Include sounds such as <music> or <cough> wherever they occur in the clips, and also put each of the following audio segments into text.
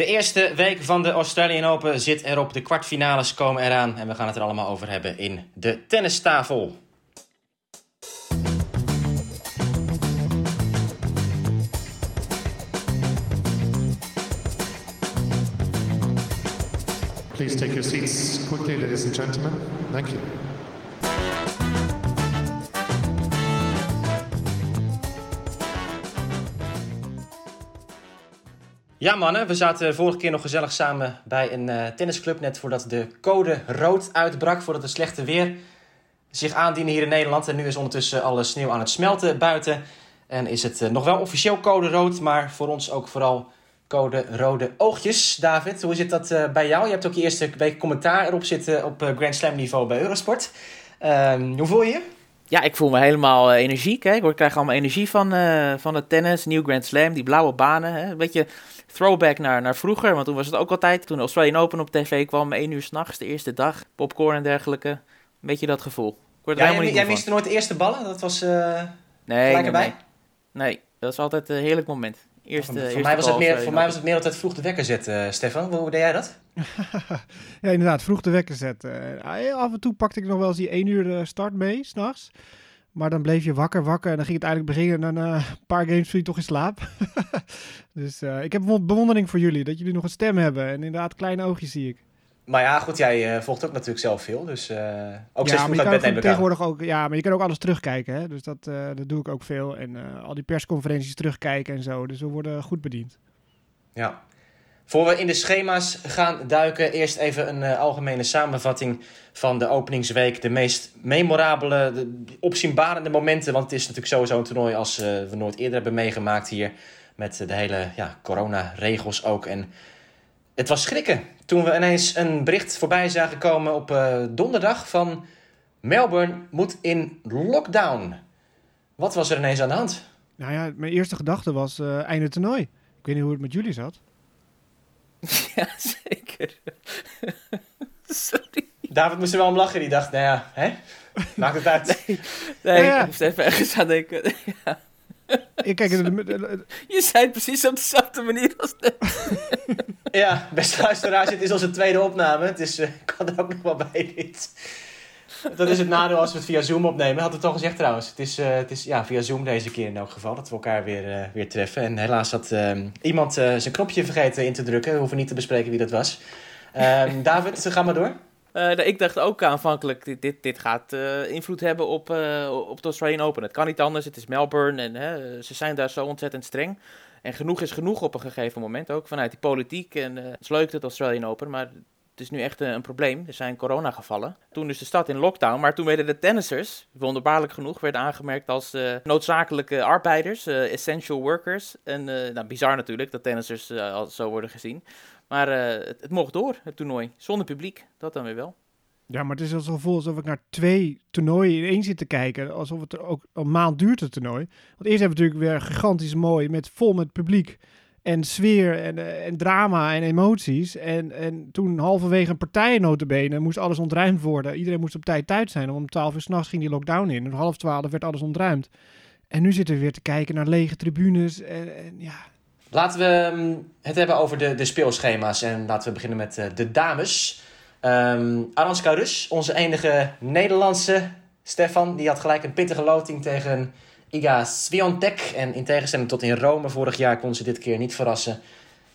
De eerste week van de Australian Open zit erop. De kwartfinales komen eraan. En we gaan het er allemaal over hebben in de tennistafel. Please take your seats quickly, ladies and gentlemen. Thank you. Ja mannen, we zaten vorige keer nog gezellig samen bij een uh, tennisclub... net voordat de code rood uitbrak, voordat het slechte weer zich aandiende hier in Nederland. En nu is ondertussen alle sneeuw aan het smelten buiten. En is het uh, nog wel officieel code rood, maar voor ons ook vooral code rode oogjes. David, hoe zit dat uh, bij jou? Je hebt ook je eerste week commentaar erop zitten op Grand Slam niveau bij Eurosport. Ehm, hoe voel je je? Ja, ik voel me helemaal energiek. Hè. Ik krijg allemaal energie van, van het tennis, nieuw Grand Slam, die blauwe banen. Hè. Beetje throwback naar, naar vroeger. Want toen was het ook altijd, toen de Australian Open op tv kwam, 1 uur s'nachts, de eerste dag, popcorn en dergelijke. Een beetje dat gevoel. Ik ja, jij, jij miste nooit de eerste ballen? Dat was uh, nee, gelijk erbij? Nee, nee. dat was altijd een heerlijk moment. Eerste, voor, eerste mij was het meer, voor mij was het meer altijd vroeg de wekker zetten, uh, Stefan. Hoe deed jij dat? <laughs> ja, inderdaad, vroeg de wekker zetten. Uh, af en toe pakte ik nog wel eens die 1 uur start mee, s'nachts. Maar dan bleef je wakker, wakker. En dan ging het eigenlijk beginnen. En dan uh, een paar games viel je toch in slaap. <laughs> dus uh, ik heb bewondering voor jullie. Dat jullie nog een stem hebben. En inderdaad, kleine oogjes zie ik. Maar ja, goed, jij uh, volgt ook natuurlijk zelf veel. Dus ook ja, je kan ook tegenwoordig ook, Ja, maar je kan ook alles terugkijken. Hè? Dus dat, dat doe ik ook veel. En al die persconferenties terugkijken en zo. Dus we worden goed bediend. Ja, voor we in de schema's gaan duiken, eerst even een uh, algemene samenvatting van de openingsweek. De meest memorabele, de opzienbarende momenten. Want het is natuurlijk sowieso een toernooi als uh, we nooit eerder hebben meegemaakt hier. Met de hele ja, corona-regels ook. En het was schrikken toen we ineens een bericht voorbij zagen komen op uh, donderdag van... Melbourne moet in lockdown. Wat was er ineens aan de hand? Nou ja, mijn eerste gedachte was einde toernooi. Ik weet niet hoe het met jullie zat. <laughs> Ja, zeker. <laughs> Sorry. David moest er wel om lachen. Die dacht, nou ja, hè? Maakt het uit. Nee, nee ja. ik moest even ergens aan denken. <laughs> Ja. Ik kijk, Je zei het precies op dezelfde manier als net. ja, beste luisteraars, het is onze tweede opname. Het is, uh, kan er ook nog wel bij dit. Dat is het nadeel als we het via Zoom opnemen. Had het al gezegd trouwens. Het is, uh, het is ja, via Zoom deze keer in elk geval. Dat we elkaar weer, uh, weer treffen. En helaas had uh, iemand zijn knopje vergeten in te drukken. We hoeven niet te bespreken wie dat was. Ehm, <laughs> David, ga maar door. ik dacht ook aanvankelijk, dit, dit, dit gaat invloed hebben op, op de Australian Open. Het kan niet anders, het is Melbourne en ze zijn daar zo ontzettend streng. En genoeg is genoeg op een gegeven moment ook vanuit die politiek. En het is leuk het Australian Open, maar het is nu echt een probleem. Er zijn coronagevallen. Toen is de stad in lockdown, maar toen werden de tennissers, wonderbaarlijk genoeg, werden aangemerkt als uh, noodzakelijke arbeiders, uh, essential workers. En nou, bizar natuurlijk dat tennissers al zo worden gezien. Maar het, het, mocht door, het toernooi, zonder publiek. Dat dan weer wel. Ja, maar het is alsof, alsof ik naar twee toernooien in één zit te kijken. Alsof het ook een maand duurt, het toernooi. Want eerst hebben we natuurlijk weer gigantisch mooi, met, vol met publiek en sfeer en, eh, en drama en emoties. En, en toen halverwege een partij moest alles ontruimd worden. Iedereen moest op tijd thuis zijn. Om 12 uur s'nachts ging die lockdown in. Om half twaalf werd alles ontruimd. En nu zitten we weer te kijken naar lege tribunes. En, ja. Laten we um, het hebben over de, de speelschema's. En laten we beginnen met uh, de dames. Um, Aranska Rus, onze enige Nederlandse. Stefan, die had gelijk een pittige loting tegen Iga Swiatek. En in tegenstelling tot in Rome vorig jaar kon ze dit keer niet verrassen.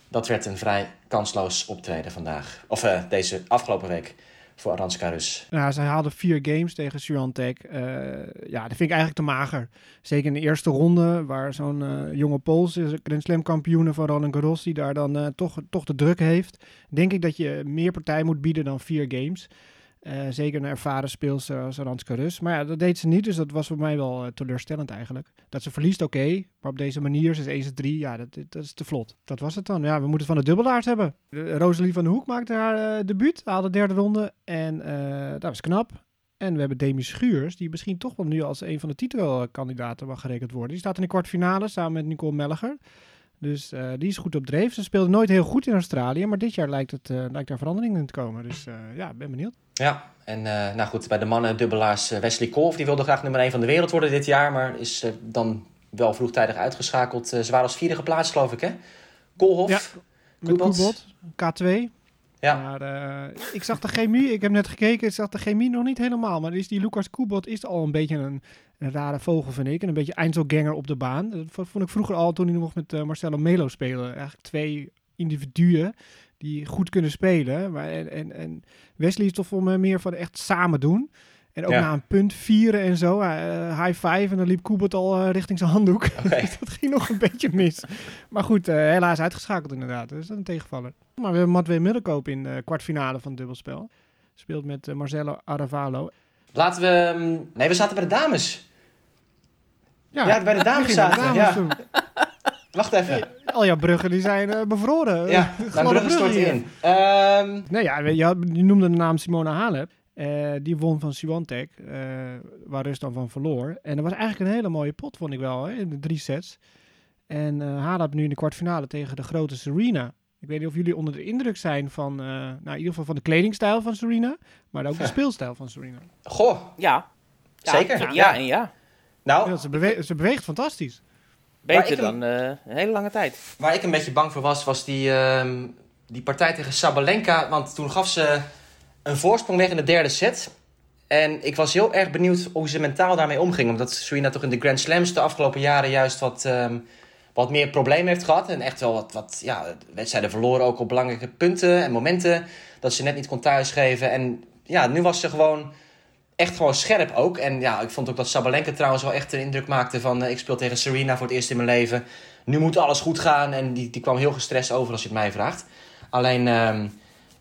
Dat werd een vrij kansloos optreden vandaag. Of uh, deze afgelopen week voor Aranska Rus. Nou, zij haalde vier games tegen Swiatek. Uh, ja, dat vind ik eigenlijk te mager. Zeker in de eerste ronde, waar zo'n uh, jonge Pools, Grand Slam kampioene van Roland Garros, die daar dan toch, toch de druk heeft. Denk ik dat je meer partij moet bieden dan vier games. Uh, zeker een ervaren speelster als Ranska Rus. Maar ja, dat deed ze niet, dus dat was voor mij wel uh, teleurstellend eigenlijk. Dat ze verliest, oké. Maar op deze manier, ze is 1 3, ja, dat, dat, is te vlot. Dat was het dan. Ja, we moeten het van de dubbelaars hebben. Rosalie van de Hoek maakte haar uh, debuut, haalde de derde ronde. En dat was knap. En we hebben Demi Schuurs, die misschien toch wel nu als een van de titelkandidaten mag gerekend worden. Die staat in de kwartfinale samen met Nicole Melliger. Dus die is goed op dreef. Ze speelde nooit heel goed in Australië, maar dit jaar lijkt, het, lijkt daar verandering in te komen. Dus uh, ja, ben benieuwd. Ja, en nou goed, bij de mannen dubbelaars Wesley Kolf, die wilde graag nummer 1 van de wereld worden dit jaar, maar is dan wel vroegtijdig uitgeschakeld. ze waren als vierde geplaatst, geloof ik, hè? Koolhof, Kubot. Kubot, K2. Ja. Maar eh, ik zag de chemie, ik heb net gekeken, ik zag de chemie nog niet helemaal. Maar is die Lucas Kubot is al een beetje een, een rare vogel, vind ik. En een beetje Einzelganger op de baan. Dat vo- vond ik vroeger al toen hij nog met eh, Marcelo Melo speelde. Eigenlijk twee individuen die goed kunnen spelen. Maar, en, en, en Wesley is toch voor me meer van echt samen doen. En ook Ja. na een punt vieren en zo. eh, high five en dan liep Kubot al eh, richting zijn handdoek. Oké. <laughs> dat ging nog een beetje mis. Maar goed, eh, helaas uitgeschakeld inderdaad. Dus dat is een tegenvaller. Maar we hebben Matwee Middelkoop in de kwartfinale van het dubbelspel. Speelt met Marcelo Aravalo. Laten we... ehm, Nee, we zaten bij de dames. Ja, bij de <laughs> dames zaten. de Ja. Wacht even. Al jouw bruggen die zijn eh, bevroren. Ja, <laughs> mijn bruggen stort hier. in. Ehm, Nee, ja, je, had- je noemde de naam Simona Halep. Eh, die won van Swiatek, eh waar Rus dan van verloor. En dat was eigenlijk een hele mooie pot, vond ik wel, hè, in de drie sets. En eh Halep nu in de kwartfinale tegen de grote Serena. Ik weet niet of jullie onder de indruk zijn van, eh, nou, in ieder geval van de kledingstijl van Serena, maar ook de <laughs> speelstijl van Serena. goh, Ja. Ja, Zeker, Ja, ja. en ja. nou, Ja, ze, bewe- ze beweegt fantastisch. Beter dan eh, een hele lange tijd. waar ik een beetje bang voor was, was die, ehm, die partij tegen Sabalenka. Want toen gaf ze een voorsprong weg in de derde set. En ik was heel erg benieuwd hoe ze mentaal daarmee omging. Omdat Serena toch in de Grand Slams de afgelopen jaren juist wat, ehm, wat meer problemen heeft gehad. En echt wel wat, wat ja, wedstrijden verloren ook op belangrijke punten en momenten. Dat ze net niet kon thuisgeven. En ja, nu was ze gewoon echt gewoon scherp ook. En ja, ik vond ook dat Sabalenka trouwens wel echt een indruk maakte van... eh, ik speel tegen Serena voor het eerst in mijn leven. Nu moet alles goed gaan. En die, die kwam heel gestrest over als je het mij vraagt. Alleen, ehm,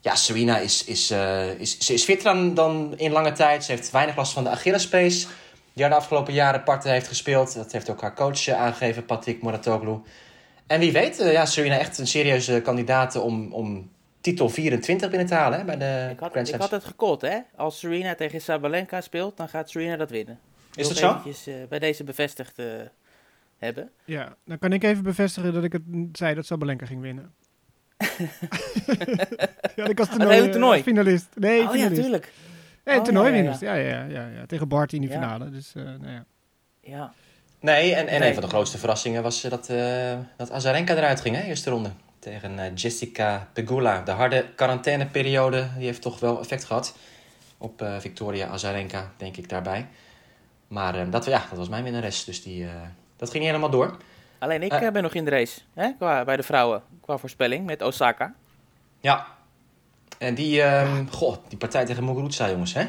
ja, Serena is, is, eh, is, ze is fitter dan, dan in lange tijd. Ze heeft weinig last van de Achillespees. Die haar de afgelopen jaren parten heeft gespeeld. Dat heeft ook haar coach eh, aangegeven, Patrick Moratoglu. En wie weet, ja, Serena echt een serieuze kandidaat om, om titel 24 binnen te halen hè, bij de Ik had, Grand ik had het gecallt, hè. Als Serena tegen Sabalenka speelt, dan gaat Serena dat winnen. Is dat Wil zo? ik eventjes, eh, bij deze bevestigd eh, hebben. Ja, dan kan ik even bevestigen dat ik het zei dat Sabalenka ging winnen. <laughs> ja, ik was het hele eh, toernooi? finalist. Nee, oh ja, finalist. tuurlijk. Nee, Oh, toernooiwinnaars. Ja, ja, ja, ja, ja. Tegen Bart in die Ja. finale. Dus, eh, nou ja. Ja. Nee, en, en Nee. een van de grootste verrassingen was dat, eh, dat Azarenka eruit ging, hè, eerste ronde. Tegen eh, Jessica Pegula. De harde quarantaineperiode die heeft toch wel effect gehad op eh, Victoria Azarenka, denk ik daarbij. Maar eh, dat, ja, dat was mijn winnares, dus die, dat ging niet helemaal door. Alleen ik ben nog in de race, hè, qua, bij de vrouwen, qua voorspelling, met Osaka. Ja. En die, eh, goh, die partij tegen Muguruza, jongens, hè?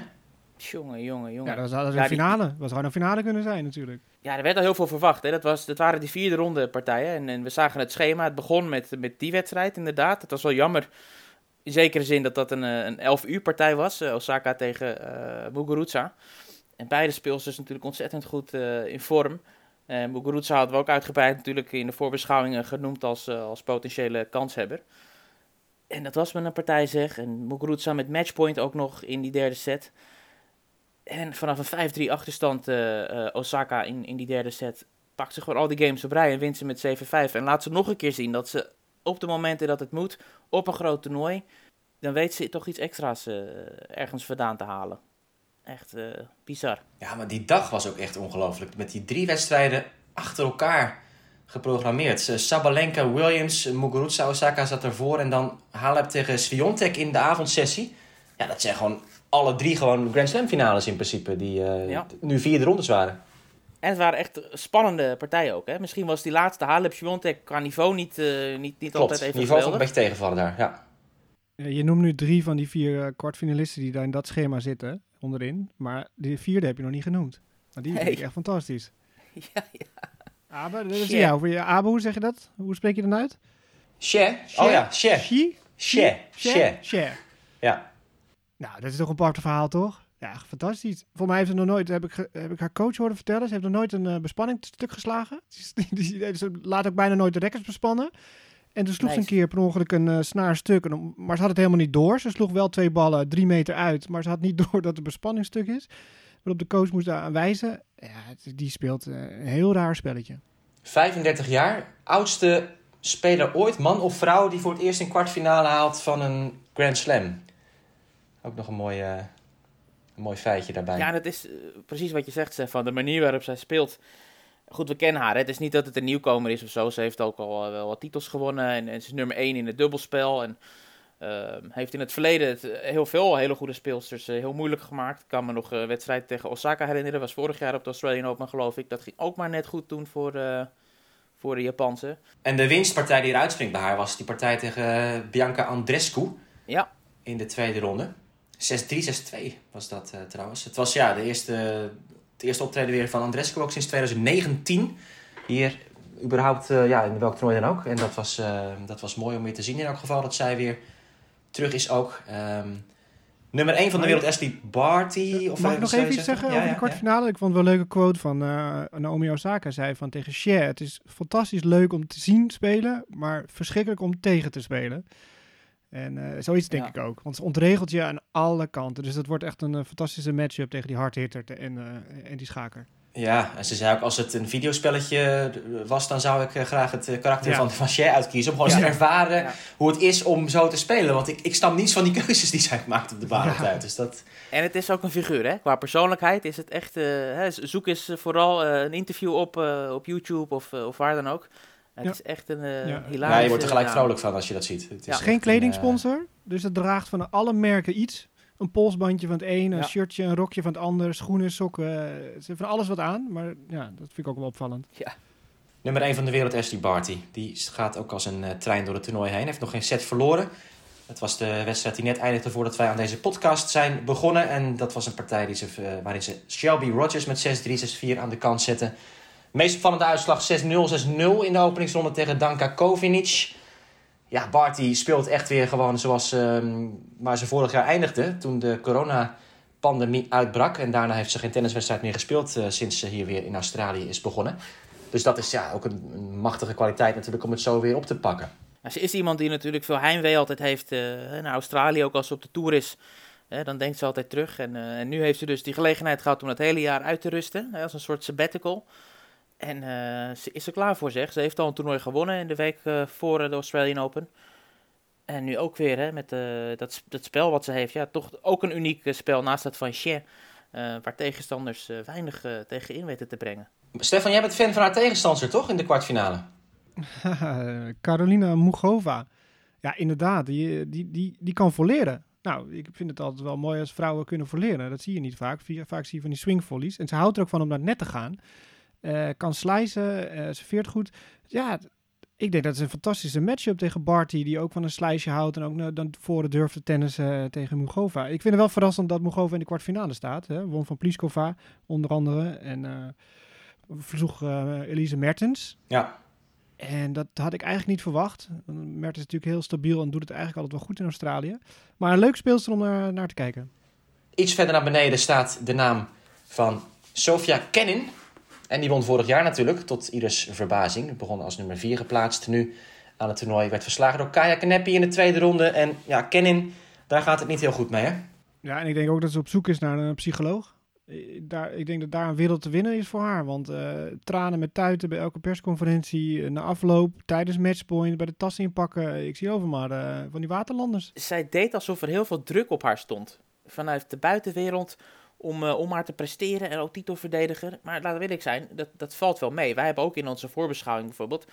Jongen, jongen, jongen. ja, dat was, Ja, een die- finale. Dat was gewoon een finale kunnen zijn natuurlijk. Ja, er werd al heel veel verwacht. Hè. Dat, was, dat waren die vierde ronde partijen. En, en we zagen het schema. Het begon met, met die wedstrijd, inderdaad. Het was wel jammer. In zekere zin dat dat een, eh, een 11 uur partij was. eh, Osaka tegen eh Muguruza. En beide speelsters natuurlijk ontzettend goed in vorm. Uh, Muguruza hadden we ook uitgebreid natuurlijk in de voorbeschouwingen genoemd als, als potentiële kanshebber. En dat was met een partij zeg. En Muguruza met matchpoint ook nog in die derde set. En vanaf een 5-3 achterstand eh, eh, Osaka in, in die derde set pakt ze gewoon al die games op rij en wint ze met 7-5. En laat ze nog een keer zien dat ze op de momenten dat het moet, op een groot toernooi, dan weet ze toch iets extra's eh, ergens vandaan te halen. Echt eh, bizar. Ja, maar die dag was ook echt ongelooflijk. Met die drie wedstrijden achter elkaar geprogrammeerd. Sabalenka, Williams, Muguruza, Osaka zat ervoor. En dan Halep tegen Sviontek in de avondsessie. Ja, dat zijn gewoon alle drie gewoon Grand Slam finales in principe. Die eh, Ja. nu vierde rondes waren. En het waren echt spannende partijen ook. Hè? Misschien was die laatste Halep Swiatek qua niveau niet, eh, niet, niet Klopt, altijd even niveau vond een beetje tegenvallen daar. Ja. Ja, je noemt nu drie van die vier eh, kwartfinalisten die daar in dat schema zitten, onderin. Maar die vierde heb je nog niet genoemd. Maar die vind ik echt fantastisch. <laughs> Ja, ja. Abe, dat is Share. jou. Voor je- Abe, hoe zeg je dat? Hoe spreek je dan uit? She? Oh ja, She. She? She. She. Share? Share. Ja. Nou, dat is toch een apart verhaal, toch? Ja, fantastisch. Voor mij heeft ze nog nooit, heb ik, heb ik haar coach horen vertellen, ze heeft nog nooit een eh, bespanning stuk geslagen. <laughs> Die, die, die- ze laat ook bijna nooit de rekkers bespannen. En toen sloeg ze een keer per ongeluk een eh, snaar stuk. En Maar ze had het helemaal niet door. Ze sloeg wel twee ballen drie meter uit. Maar ze had niet <laughs> door dat de bespanning stuk is. Waarop de coach moest daar aan wijzen. Ja, het- die speelt eh, een heel raar spelletje. 35 jaar. Oudste speler ooit, man of vrouw, die voor het eerst een kwartfinale haalt van een Grand Slam. Ook nog een mooi, eh, een mooi feitje daarbij. Ja, dat is eh, precies wat je zegt, Stefan. De manier waarop zij speelt. Goed, we kennen haar. Hè? Het is niet dat het een nieuwkomer is of zo. Ze heeft ook al wel wat titels gewonnen. En, en ze is nummer 1 in het dubbelspel. En Ehm, heeft in het verleden het, eh, heel veel hele goede speelsters uh, heel moeilijk gemaakt. Ik kan me nog een wedstrijd tegen Osaka herinneren. was vorig jaar op de Australian Open, geloof ik. Dat ging ook maar net goed doen voor, voor de Japanse. En de winstpartij die eruit springt bij haar was die partij tegen Bianca Andrescu. Ja. In de tweede ronde. 6-3, 6-2 was dat trouwens. Het was ja, de eerste, het eerste optreden weer van Andrescu ook sinds 2019. Hier überhaupt, ja, in welk toernooi dan ook. En dat was, dat was mooi om weer te zien in elk geval dat zij weer terug is ook. Um, nummer 1 van de wereld, Ashley Barty. Of Mag ik nog even iets zeggen over de kwartfinale? Ik vond wel een leuke quote van Naomi Osaka. Zei van tegen Cher, het is fantastisch leuk om te zien spelen, maar verschrikkelijk om tegen te spelen. En uh, zoiets denk ik ook. Want ze ontregelt je aan alle kanten. Dus dat wordt echt een uh, fantastische matchup tegen die hardhitter en, en die schaker. Ja, en ze zei ook, als het een videospelletje was, dan zou ik eh, graag het eh, karakter van, van Cher uitkiezen. Om gewoon eens te ervaren hoe het is om zo te spelen. Want ik, ik stam niets van die keuzes die zij maakt op de baan altijd. Dus dat... En het is ook een figuur, hè? Qua persoonlijkheid is het echt... Uh, zoek eens vooral een interview op, op YouTube of, of waar dan ook. Het is echt een uh, ja. Ja, je wordt er gelijk vrolijk van als je dat ziet. Het is geen kledingsponsor, dus het draagt van alle merken iets een polsbandje van het een, een shirtje, een rokje van het ander, schoenen, sokken. Ze hebben van alles wat aan, maar ja, dat vind ik ook wel opvallend. Ja. Nummer 1 van de wereld, Ashley Barty. Die gaat ook als een uh, trein door het toernooi heen. Heeft nog geen set verloren. Het was de wedstrijd die net eindigde voordat wij aan deze podcast zijn begonnen. En dat was een partij die ze, uh, waarin ze Shelby Rogers met 6-3, 6-4 aan de kant zetten. Meest opvallende uitslag 6-0, 6-0 in de openingsronde tegen Danka Kovinic ja, Barty speelt echt weer gewoon zoals uh, waar ze vorig jaar eindigde. Toen de coronapandemie uitbrak. En daarna heeft ze geen tenniswedstrijd meer gespeeld uh, sinds ze hier weer in Australië is begonnen. Dus dat is ja, ook een, machtige kwaliteit natuurlijk om het zo weer op te pakken. ze is iemand die natuurlijk veel heimwee altijd heeft uh, naar Australië. Ook als ze op de Tour is, dan denkt ze altijd terug. En, uh, en, nu heeft ze dus die gelegenheid gehad om het hele jaar uit te rusten. als een soort sabbatical. En uh, ze is er klaar voor, zeg. Ze heeft al een toernooi gewonnen in de week uh, voor de Australian Open. En nu ook weer hè, met uh, dat, dat spel wat ze heeft. Ja, toch ook een uniek spel naast dat van Cher. waar tegenstanders weinig tegen in weten te brengen. Stefan, jij bent fan van haar tegenstander, toch? In de kwartfinale. <laughs> Carolina Mugova. Ja, inderdaad. Die, die, die, die kan volleren. Nou, ik vind het altijd wel mooi als vrouwen kunnen volleren. Dat zie je niet vaak. Vaak zie je van die swingvolleys. En ze houdt er ook van om naar het net te gaan. Uh, kan slicen, uh, serveert goed. Ja, ik denk dat het een fantastische matchup tegen Barty, die ook van een slice houdt en ook uh, dan voor de durfde tennis tegen Mugova. Ik vind het wel verrassend dat Mugova in de kwartfinale staat. Hè? Won van Pliskova, onder andere. En versloeg Elise Mertens. Ja. En dat had ik eigenlijk niet verwacht. Mertens is natuurlijk heel stabiel en doet het eigenlijk altijd wel goed in Australië. Maar een leuk speelster om naar, naar te kijken. Iets verder naar beneden staat de naam van Sofia Kenin. En die won vorig jaar natuurlijk, tot ieders verbazing. Begon als nummer 4 geplaatst. Nu aan het toernooi werd verslagen door Kaya Kanepi in de tweede ronde. En ja, Kenin, daar gaat het niet heel goed mee, hè? Ja, en ik denk ook dat ze op zoek is naar een psycholoog. Daar, ik denk dat daar een wereld te winnen is voor haar. Want uh, tranen met tuiten bij elke persconferentie, na afloop, tijdens matchpoint, bij de tas inpakken. Ik zie over maar uh, van die waterlanders. Zij deed alsof er heel veel druk op haar stond. Vanuit de buitenwereld om, uh, om maar te presteren en ook titelverdediger. Maar laten we eerlijk zijn, dat, dat valt wel mee. Wij hebben ook in onze voorbeschouwing bijvoorbeeld...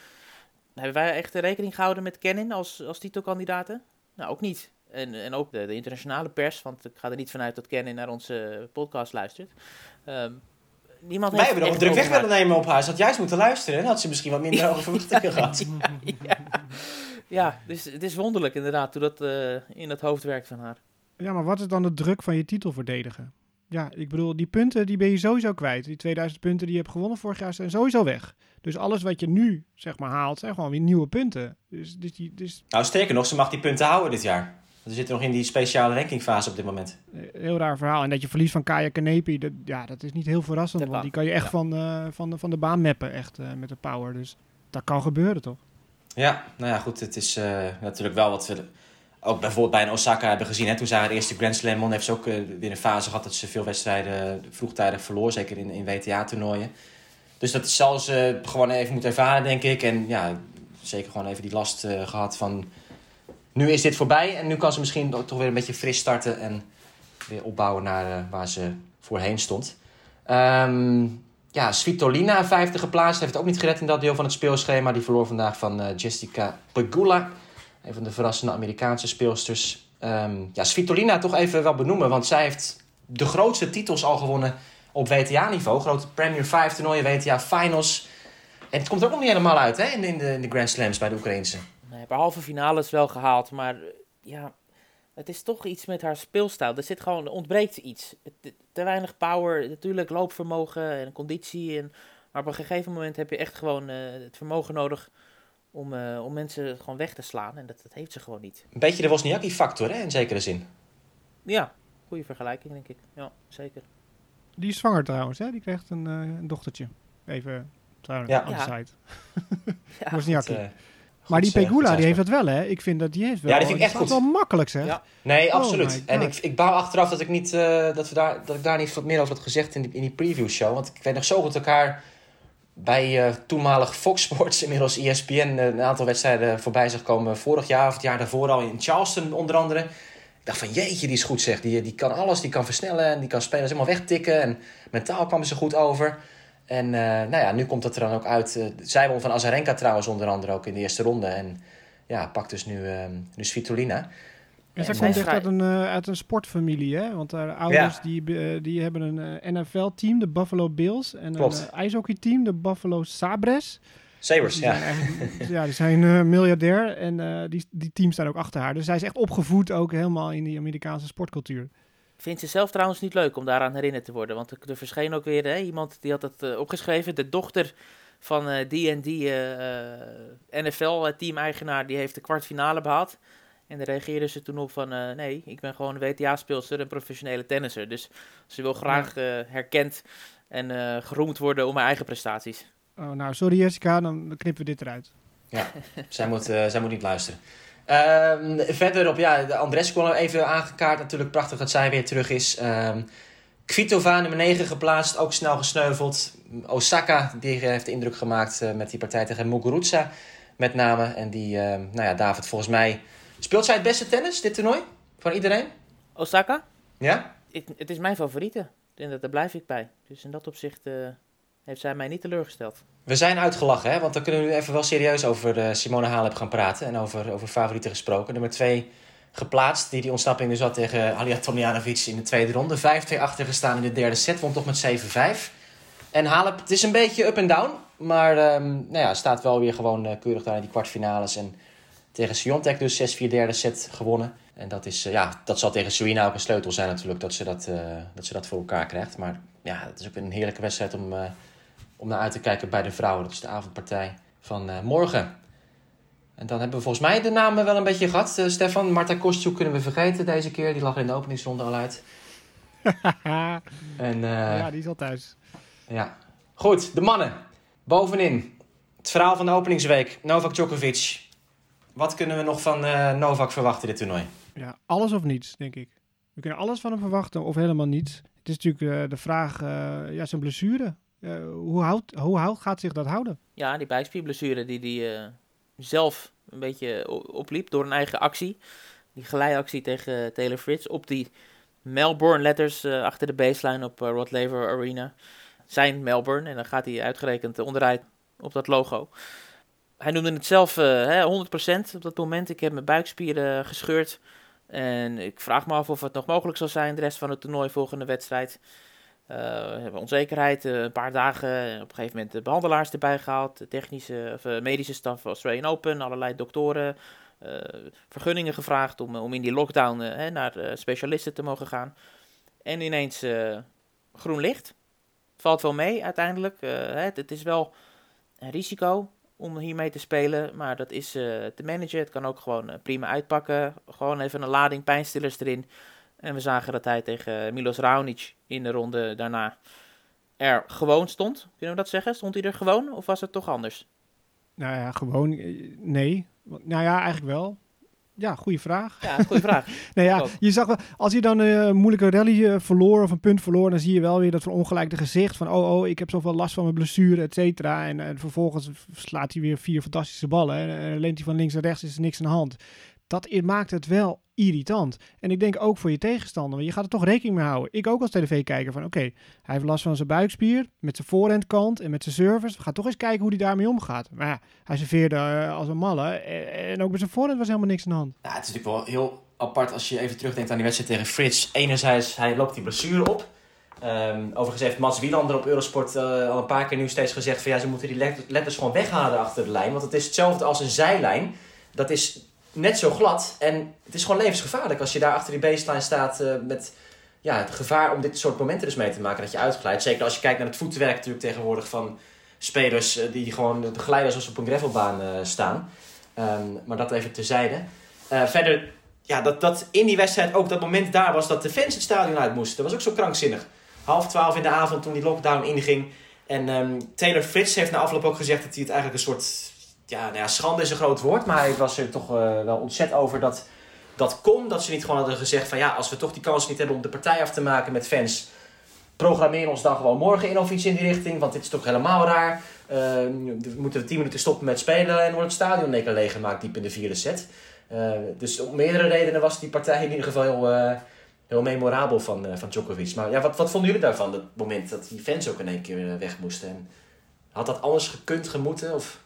Hebben wij echt rekening gehouden met Kenin als, als titelkandidaten? Nou, ook niet. En, en ook de, de, internationale pers, want ik ga er niet vanuit dat Kenin naar onze podcast luistert. Um, niemand Wij hebben nog druk weg willen nemen op haar. Ze had juist moeten luisteren en had ze misschien wat minder <laughs> over verwachtingen gehad. Ja, ja. ja, dus het is wonderlijk inderdaad hoe dat uh, in het hoofd werkt van haar. Ja, maar wat is dan de druk van je titel verdedigen? Ja, ik bedoel, die punten die ben je sowieso kwijt. Die 2000 punten die je hebt gewonnen vorig jaar zijn sowieso weg. Dus alles wat je nu, zeg maar, haalt, zijn gewoon weer nieuwe punten. Dus, dus die, dus... Nou, sterker nog, ze mag die punten houden dit jaar. Ze zitten nog in die speciale rankingfase op dit moment. Heel raar verhaal. En dat je verliest van Kaya Kanepi, dat, ja, dat is niet heel verrassend. want die kan je echt van, uh, van, de, van de baan mappen, echt uh, met de power. Dus dat kan gebeuren, toch? Ja, nou ja, goed. Het is uh, natuurlijk wel wat we ook bijvoorbeeld bij een Osaka hebben gezien. Hè, toen ze haar eerste Grand Slam won, heeft ze ook uh, weer een fase gehad dat ze veel wedstrijden vroegtijdig verloor. Zeker in, in WTA-toernooien. Dus dat zal ze gewoon even moeten ervaren, denk ik. En ja, zeker gewoon even die last uh, gehad van... Nu is dit voorbij en nu kan ze misschien toch weer een beetje fris starten... en weer opbouwen naar uh, waar ze voorheen stond. Um, ja, Svitolina, vijfde geplaatst. Heeft het ook niet gered in dat deel van het speelschema. Die verloor vandaag van Jessica Pegula. Een van de verrassende Amerikaanse speelsters. Um, ja, Svitolina toch even wel benoemen. Want zij heeft de grootste titels al gewonnen op WTA-niveau. Grote Premier 5 toernooien, WTA Finals. En het komt er ook nog niet helemaal uit hè, in, de, in de Grand Slams bij de Oekraïnse. Nee, behalve finales wel gehaald. Maar ja, het is toch iets met haar speelstijl. Er zit gewoon, ontbreekt iets. Te weinig power, natuurlijk loopvermogen en conditie. En, maar op een gegeven moment heb je echt gewoon uh, het vermogen nodig om, uh, om mensen gewoon weg te slaan. En dat, dat heeft ze gewoon niet. Een beetje de Wozniacki-factor, hè, in zekere zin. Ja, goede vergelijking, denk ik. Ja, zeker. Die is zwanger trouwens, hè? Die krijgt een, uh, een dochtertje. Even trouwens, ja. aan de site. ja, Wozniacki. Maar die Pegula, die heeft dat wel, hè? Ik vind dat die heeft wel. Ja, die vind ik echt goed. wel makkelijk, zeg. Ja. Nee, oh absoluut. en ik, ik bouw achteraf dat ik, niet, uh, dat, we daar, dat ik daar niet wat meer over had gezegd in die, in die preview show. Want ik weet nog zo goed elkaar bij uh, toenmalig Fox Sports, <laughs> inmiddels ESPN, uh, een aantal wedstrijden voorbij zag komen. Vorig jaar of het jaar daarvoor al in Charleston onder andere. Ik dacht van jeetje, die is goed zeg. Die, die kan alles, die kan versnellen en die kan spelers helemaal wegtikken. En mentaal kwam ze goed over. En uh, nou ja, nu komt dat er dan ook uit. Zij won van Azarenka trouwens onder andere ook in de eerste ronde. En ja, pakt dus nu, uh, nu Svitolina. En zij komt echt uit een, uit een sportfamilie, hè? Want haar ouders ja. die, die hebben een NFL-team, de Buffalo Bills. En Klopt. een ijshockey-team, de Buffalo Sabres. Sabres, ja. ja, die zijn miljardair en die, die teams staan ook achter haar. Dus zij is echt opgevoed ook helemaal in die Amerikaanse sportcultuur vindt ze zelf trouwens niet leuk om daaraan herinnerd te worden. Want er, verscheen ook weer hè, iemand die had het uh, opgeschreven. De dochter van uh, die en die uh, NFL-team-eigenaar, die heeft de kwartfinale behaald. En daar reageerde ze toen op van, nee, ik ben gewoon een WTA-speelster en professionele tennisser. Dus ze wil graag herkend en geroemd worden om haar eigen prestaties. Oh, nou, sorry Jessica, dan knippen we dit eruit. Ja, zij, moet, zij moet niet luisteren. Um, verder op, ja, de Andres kwam even aangekaart. Natuurlijk prachtig dat zij weer terug is. Um, Kvitova nummer 9 geplaatst, ook snel gesneuveld. Osaka, die heeft indruk gemaakt uh, met die partij tegen Muguruza met name. En die, uh, nou ja, David, volgens mij... Speelt zij het beste tennis, dit toernooi? Van iedereen? Osaka? Ja? Ik, het is mijn favoriete. En daar blijf ik bij. Dus in dat opzicht uh, heeft zij mij niet teleurgesteld. We zijn uitgelachen, hè? want dan kunnen we nu even wel serieus over uh, Simone Halep gaan praten. En over, over favorieten gesproken. Nummer 2 geplaatst, die die ontsnapping dus had tegen Alia Tomjanovic in de tweede ronde. 5-2 achter gestaan in de derde set, won toch met 7-5. En Halep, het is een beetje up en down. Maar um, nou ja, staat wel weer gewoon uh, keurig daar in die kwartfinales. En tegen Siontek dus 6-4 derde set gewonnen. En dat, is, uh, ja, dat zal tegen Serena ook een sleutel zijn natuurlijk, dat ze dat, dat ze dat voor elkaar krijgt. Maar ja, het is ook een heerlijke wedstrijd om om naar uit te kijken bij de vrouwen. Dat is de avondpartij van morgen. En dan hebben we volgens mij de namen wel een beetje gehad. Uh, Stefan, Marta Kostjoek kunnen we vergeten deze keer. Die lag in de openingsronde al uit. <laughs> en, uh, ja, die is al thuis. Ja. Goed, de mannen. Bovenin. Het verhaal van de openingsweek. Novak Djokovic. Wat kunnen we nog van Novak verwachten dit toernooi? Ja, alles of niets, denk ik. We kunnen alles van hem verwachten of helemaal niets. Het is natuurlijk de vraag, ja, zijn blessure. Uh, hoe, houdt, hoe houdt, gaat zich dat houden? Ja, die bijspierblessure die hij uh, zelf een beetje opliep door een eigen actie. Die geleiactie tegen Taylor Fritz op die Melbourne letters uh, achter de baseline op Rod Laver Arena. Zijn Melbourne en dan gaat hij uitgerekend onderuit op dat logo. Hij noemde het zelf hè, 100% op dat moment. Ik heb mijn buikspieren gescheurd. En ik vraag me af of het nog mogelijk zal zijn de rest van het toernooi volgende wedstrijd. Uh, we hebben onzekerheid, uh, een paar dagen, op een gegeven moment de behandelaars erbij gehaald, de technische of medische staf van Australian Open, allerlei doktoren, vergunningen gevraagd om, om in die lockdown hè, naar specialisten te mogen gaan. En ineens groen licht. Valt wel mee uiteindelijk. Het, het, is wel een risico om hiermee te spelen, maar dat is te managen. Het kan ook gewoon prima uitpakken. Gewoon even een lading pijnstillers erin. En we zagen dat hij tegen Milos Raonic in de ronde daarna er gewoon stond. Kunnen we dat zeggen? Stond hij er gewoon of was het toch anders? Nou ja, gewoon nee. Nou ja, eigenlijk wel. Ja, goede vraag. Ja, goede vraag. <laughs> nou ja, je zag wel, als je dan een moeilijke rally uh, verloor of een punt verloor, dan zie je wel weer dat verongelijkte gezicht van oh, oh, ik heb zoveel last van mijn blessure, et cetera. En, en, vervolgens slaat hij weer vier fantastische ballen. En, en leent hij van links naar rechts, is er niks aan de hand dat maakt het wel irritant. En ik denk ook voor je tegenstander, want je gaat er toch rekening mee houden. Ik ook als tv-kijker van, oké, hij heeft last van zijn buikspier, met zijn voorhandkant en met zijn service. We gaan toch eens kijken hoe hij daarmee omgaat. Maar ja, hij serveerde eh, als een malle en, en ook met zijn voorhand was helemaal niks aan de hand. Nou, het is natuurlijk wel heel apart als je even terugdenkt aan die wedstrijd tegen Frits. Enerzijds, hij loopt die blessure op. Ehm, overigens heeft Mats Wielander op Eurosport eh, al een paar keer nu steeds gezegd van ja, ze moeten die let- letters gewoon weghalen achter de lijn. Want het is hetzelfde als een zijlijn. Dat is net zo glad en het is gewoon levensgevaarlijk als je daar achter die baseline staat eh, met ja, het gevaar om dit soort momenten dus mee te maken dat je uitglijdt. Zeker als je kijkt naar het voetwerk natuurlijk tegenwoordig van spelers eh, die gewoon glijden alsof ze op een gravelbaan eh, staan. Ehm, maar dat even terzijde. Verder ja, dat, dat in die wedstrijd ook dat moment daar was dat de fans het stadion uit moesten. Dat was ook zo krankzinnig. Half twaalf in de avond toen die lockdown inging. En ehm, Taylor Fritz heeft na afloop ook gezegd dat hij het eigenlijk een soort... Ja, nou ja, schande is een groot woord, maar hij was er toch eh, wel ontzet over dat dat kon. Dat ze niet gewoon hadden gezegd van ja, als we toch die kans niet hebben om de partij af te maken met fans... Programmeer ons dan gewoon morgen in of iets in die richting, want dit is toch helemaal raar. Ehm, we moeten tien minuten stoppen met spelen en wordt het stadion keer leeggemaakt diep in de vierde set. Eh, dus om meerdere redenen was die partij in ieder geval heel, eh, heel memorabel van, van Djokovic. Maar ja, wat, wat vonden jullie daarvan, het moment dat die fans ook in één keer weg moesten? En had dat anders gekund, gemoeten? Of...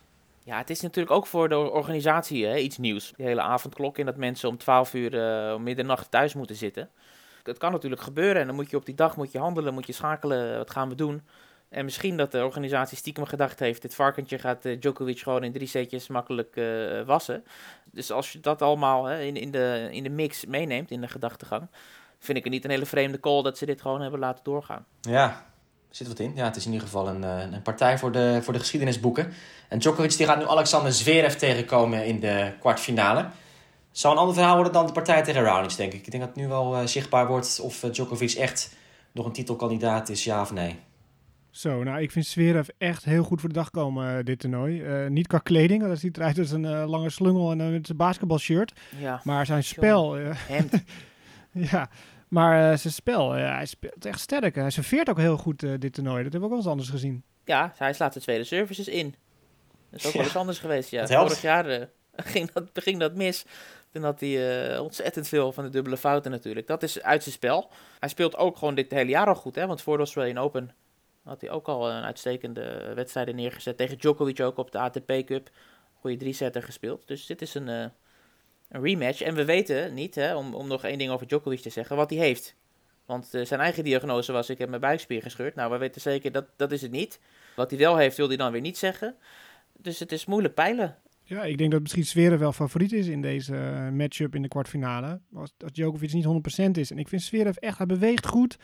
Ja, het is natuurlijk ook voor de organisatie hè, iets nieuws. Die hele avondklok en dat mensen om 12 uur om middernacht thuis moeten zitten. Het kan natuurlijk gebeuren en dan moet je op die dag moet je handelen, moet je schakelen, wat gaan we doen? En misschien dat de organisatie stiekem gedacht heeft, dit varkentje gaat eh, Djokovic gewoon in drie setjes makkelijk eh, wassen. Dus als je dat allemaal hè, in, in, de, in de mix meeneemt, in de gedachtegang, vind ik het niet een hele vreemde call dat ze dit gewoon hebben laten doorgaan. Ja, zit wat in. Ja, het is in ieder geval een, eh, een partij voor de, voor de geschiedenisboeken. En Djokovic die gaat nu Alexander Zverev tegenkomen in de kwartfinale. Zou een ander verhaal worden dan de partij tegen Raonic, denk ik. Ik denk dat het nu wel eh, zichtbaar wordt of eh, Djokovic echt nog een titelkandidaat is, ja of nee. Zo, nou, ik vind Zverev echt heel goed voor de dag komen, dit toernooi. Eh, niet qua kleding, want dat ziet eruit als een lange slungel en zijn basketbalshirt. Ja, Maar zijn spel, hemd. <laughs> ja, maar eh, zijn spel, eh, hij speelt echt sterk. Hij serveert ook heel goed eh, dit toernooi. Dat hebben we ook wel eens anders gezien. Ja, hij slaat de tweede services in. Dat is ook Ja, wel eens anders geweest. Ja. Vorig jaar eh, <laughs> ging, dat, ging dat mis. Toen had hij eh, ontzettend veel van de dubbele fouten natuurlijk. Dat is uit zijn spel. Hij speelt ook gewoon dit hele jaar al goed. Hè? Want voor de Australian Open had hij ook al een uitstekende wedstrijden neergezet. Tegen Djokovic ook op de ATP Cup. Goede drie-setter gespeeld. Dus dit is een, eh, een rematch. En we weten niet, hè, om, om nog één ding over Djokovic te zeggen, wat hij heeft. Want eh, zijn eigen diagnose was, ik heb mijn buikspier gescheurd. Nou, we weten zeker, dat, dat is het niet. Wat hij wel heeft, wil hij dan weer niet zeggen. Dus het is moeilijk peilen. Ja, ik denk dat misschien Zverev wel favoriet is in deze eh, matchup in de kwartfinale. Als, Djokovic niet 100% is. En ik vind Zverev echt, hij beweegt goed.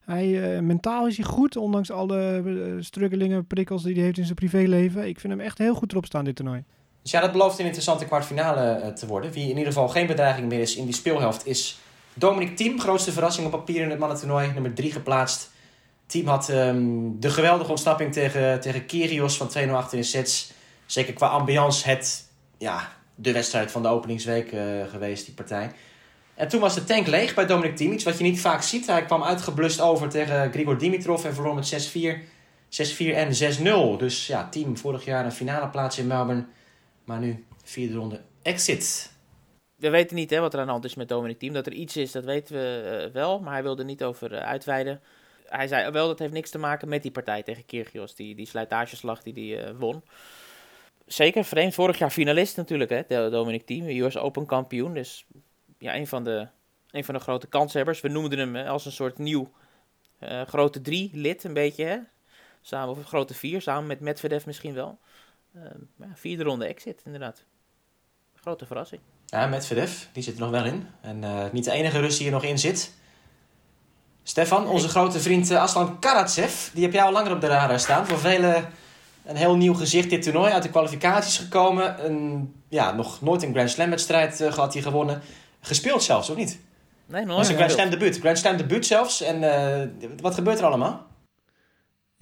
Hij, eh, mentaal is hij goed, ondanks alle uh, prikkels die hij heeft in zijn privéleven. Ik vind hem echt heel goed erop staan dit toernooi. Dus ja, dat belooft een interessante kwartfinale eh, te worden. Wie in ieder geval geen bedreiging meer is in die speelhelft is Dominic Thiem. Grootste verrassing op papier in het mannentoernooi, nummer 3 geplaatst. Thiem had ehm, de geweldige ontsnapping tegen, tegen Kyrgios van 2-0 achter in sets. Zeker qua ambiance het, ja, de wedstrijd van de openingsweek uh, geweest, die partij. En toen was de tank leeg bij Dominic Thiem. Iets wat je niet vaak ziet. Hij kwam uitgeblust over tegen Grigor Dimitrov en verloor met 6-4. 6-4 en 6-0. Dus ja, Thiem vorig jaar een finale plaats in Melbourne. Maar nu vierde ronde exit. We weten niet hè, wat er aan de hand is met Dominic Thiem. Dat er iets is, dat weten we uh, wel. Maar hij wilde er niet over uh, uitweiden. Hij zei wel, dat heeft niks te maken met die partij tegen Kyrgios. Die, die slijtageslag die hij uh, won. Zeker, vreemd. Vorig jaar finalist natuurlijk, hè, Dominic Thiem. US Open kampioen. Dus ja, een van de, een van de grote kanshebbers. We noemden hem als een soort nieuw grote drie lid, een beetje. Hè? Samen, of grote vier, samen met Medvedev misschien wel. Uh, ja, vierde ronde exit, inderdaad. Grote verrassing. Ja, Medvedev, die zit er nog wel in. En uh, niet de enige Rus die er nog in zit. Stefan, onze grote vriend uh, Aslan Karatsev, die heb jij al langer op de radar staan. Voor velen een heel nieuw gezicht dit toernooi. Uit de kwalificaties gekomen. Een, ja, nog nooit een Grand Slam wedstrijd uh, gehad, hij gewonnen. Gespeeld zelfs, of niet? Nee, nooit. Dat is een Grand Slam debuut. Grand Slam debuut zelfs. En uh, wat gebeurt er allemaal?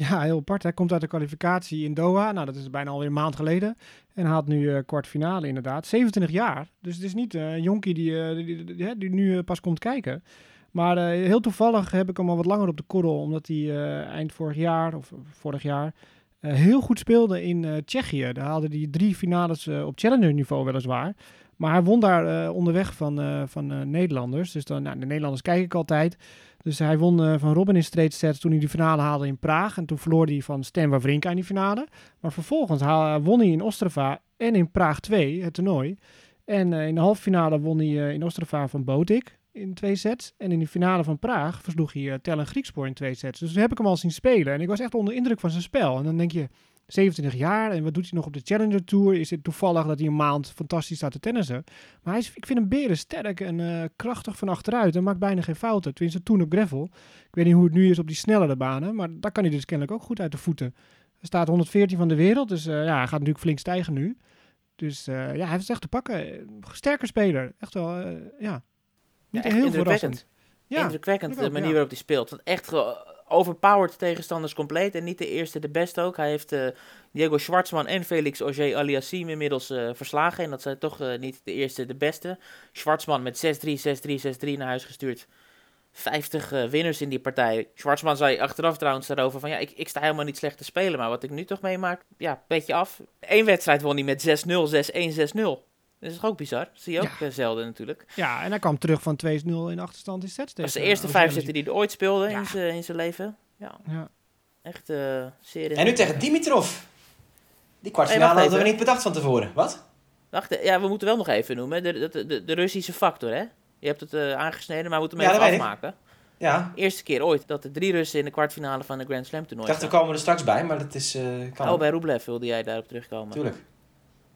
Ja, heel apart. Hij komt uit de kwalificatie in Doha. Nou, dat is bijna alweer een maand geleden. En haalt nu uh, kwartfinale inderdaad. 27 jaar. Dus het is niet uh, een jonkie die, uh, die, nu pas komt kijken. Maar heel toevallig heb ik hem al wat langer op de korrel. Omdat hij eind vorig jaar, of vorig jaar, heel goed speelde in Tsjechië. Daar haalde hij drie finales op challenger niveau weliswaar. Maar hij won daar eh, onderweg van, eh, van eh, Nederlanders. Dus dan, nou, de Nederlanders kijk ik altijd. Dus hij won eh, van Robin in straight sets toen hij de finale haalde in Praag. En toen verloor hij van Stan Wawrinka in die finale. Maar vervolgens won hij in Ostrava en in Praag 2 het toernooi. En eh, in de halve finale won hij eh, in Ostrava van Botik in twee sets. En in de finale van Praag versloeg hij Tellen Griekspoor in twee sets. Dus toen heb ik hem al zien spelen. En ik was echt onder indruk van zijn spel. En dan denk je, 27 jaar en wat doet hij nog op de Challenger Tour? Is het toevallig dat hij een maand fantastisch staat te tennissen? Maar hij is, ik vind hem beren sterk en uh, krachtig van achteruit en maakt bijna geen fouten. Tenminste toen op gravel. Ik weet niet hoe het nu is op die snellere banen, maar daar kan hij dus kennelijk ook goed uit de voeten. Hij staat 114 van de wereld, dus uh, ja, hij gaat natuurlijk flink stijgen nu. Dus uh, ja, hij heeft het echt te pakken. Sterker speler. Echt wel, ja. Niet ja, heel indrukwekkend. Ja, indrukwekkend de manier waarop hij speelt. Want echt overpowered tegenstanders compleet. En niet de eerste, de beste ook. Hij heeft uh, Diego Schwartzman en Felix Auger Aliassime inmiddels uh, verslagen. En dat zijn toch uh, niet de eerste, de beste. Schwartzman met 6-3, 6-3, 6-3 naar huis gestuurd. 50 winners in die partij. Schwartzman zei achteraf trouwens daarover van... ja, ik, ik sta helemaal niet slecht te spelen... maar wat ik nu toch meemaak, ja, beetje af. Eén wedstrijd won hij met 6-0, 6-1, 6-0. Dat is ook bizar. Dat zie je ook ja. zelden natuurlijk. Ja, en hij kwam terug van 2-0 in achterstand in sets. Dat is de eerste vijf zetten die hij ooit speelde ja. in zijn leven. Ja. ja. Echt uh, zeer... En nu tegen Dimitrov. Die kwartfinale hey, hadden we niet bedacht van tevoren. Wat? Wacht, ja, we moeten wel nog even noemen. De, de, de, de Russische factor, hè? Je hebt het uh, aangesneden, maar we moeten hem ja, even afmaken. Ja. Eerste keer ooit dat de drie Russen in de kwartfinale van de Grand Slam toernooi Ik dacht, we komen er straks bij, maar dat is... Uh, kan oh, bij Rublev wilde jij daarop terugkomen. Tuurlijk.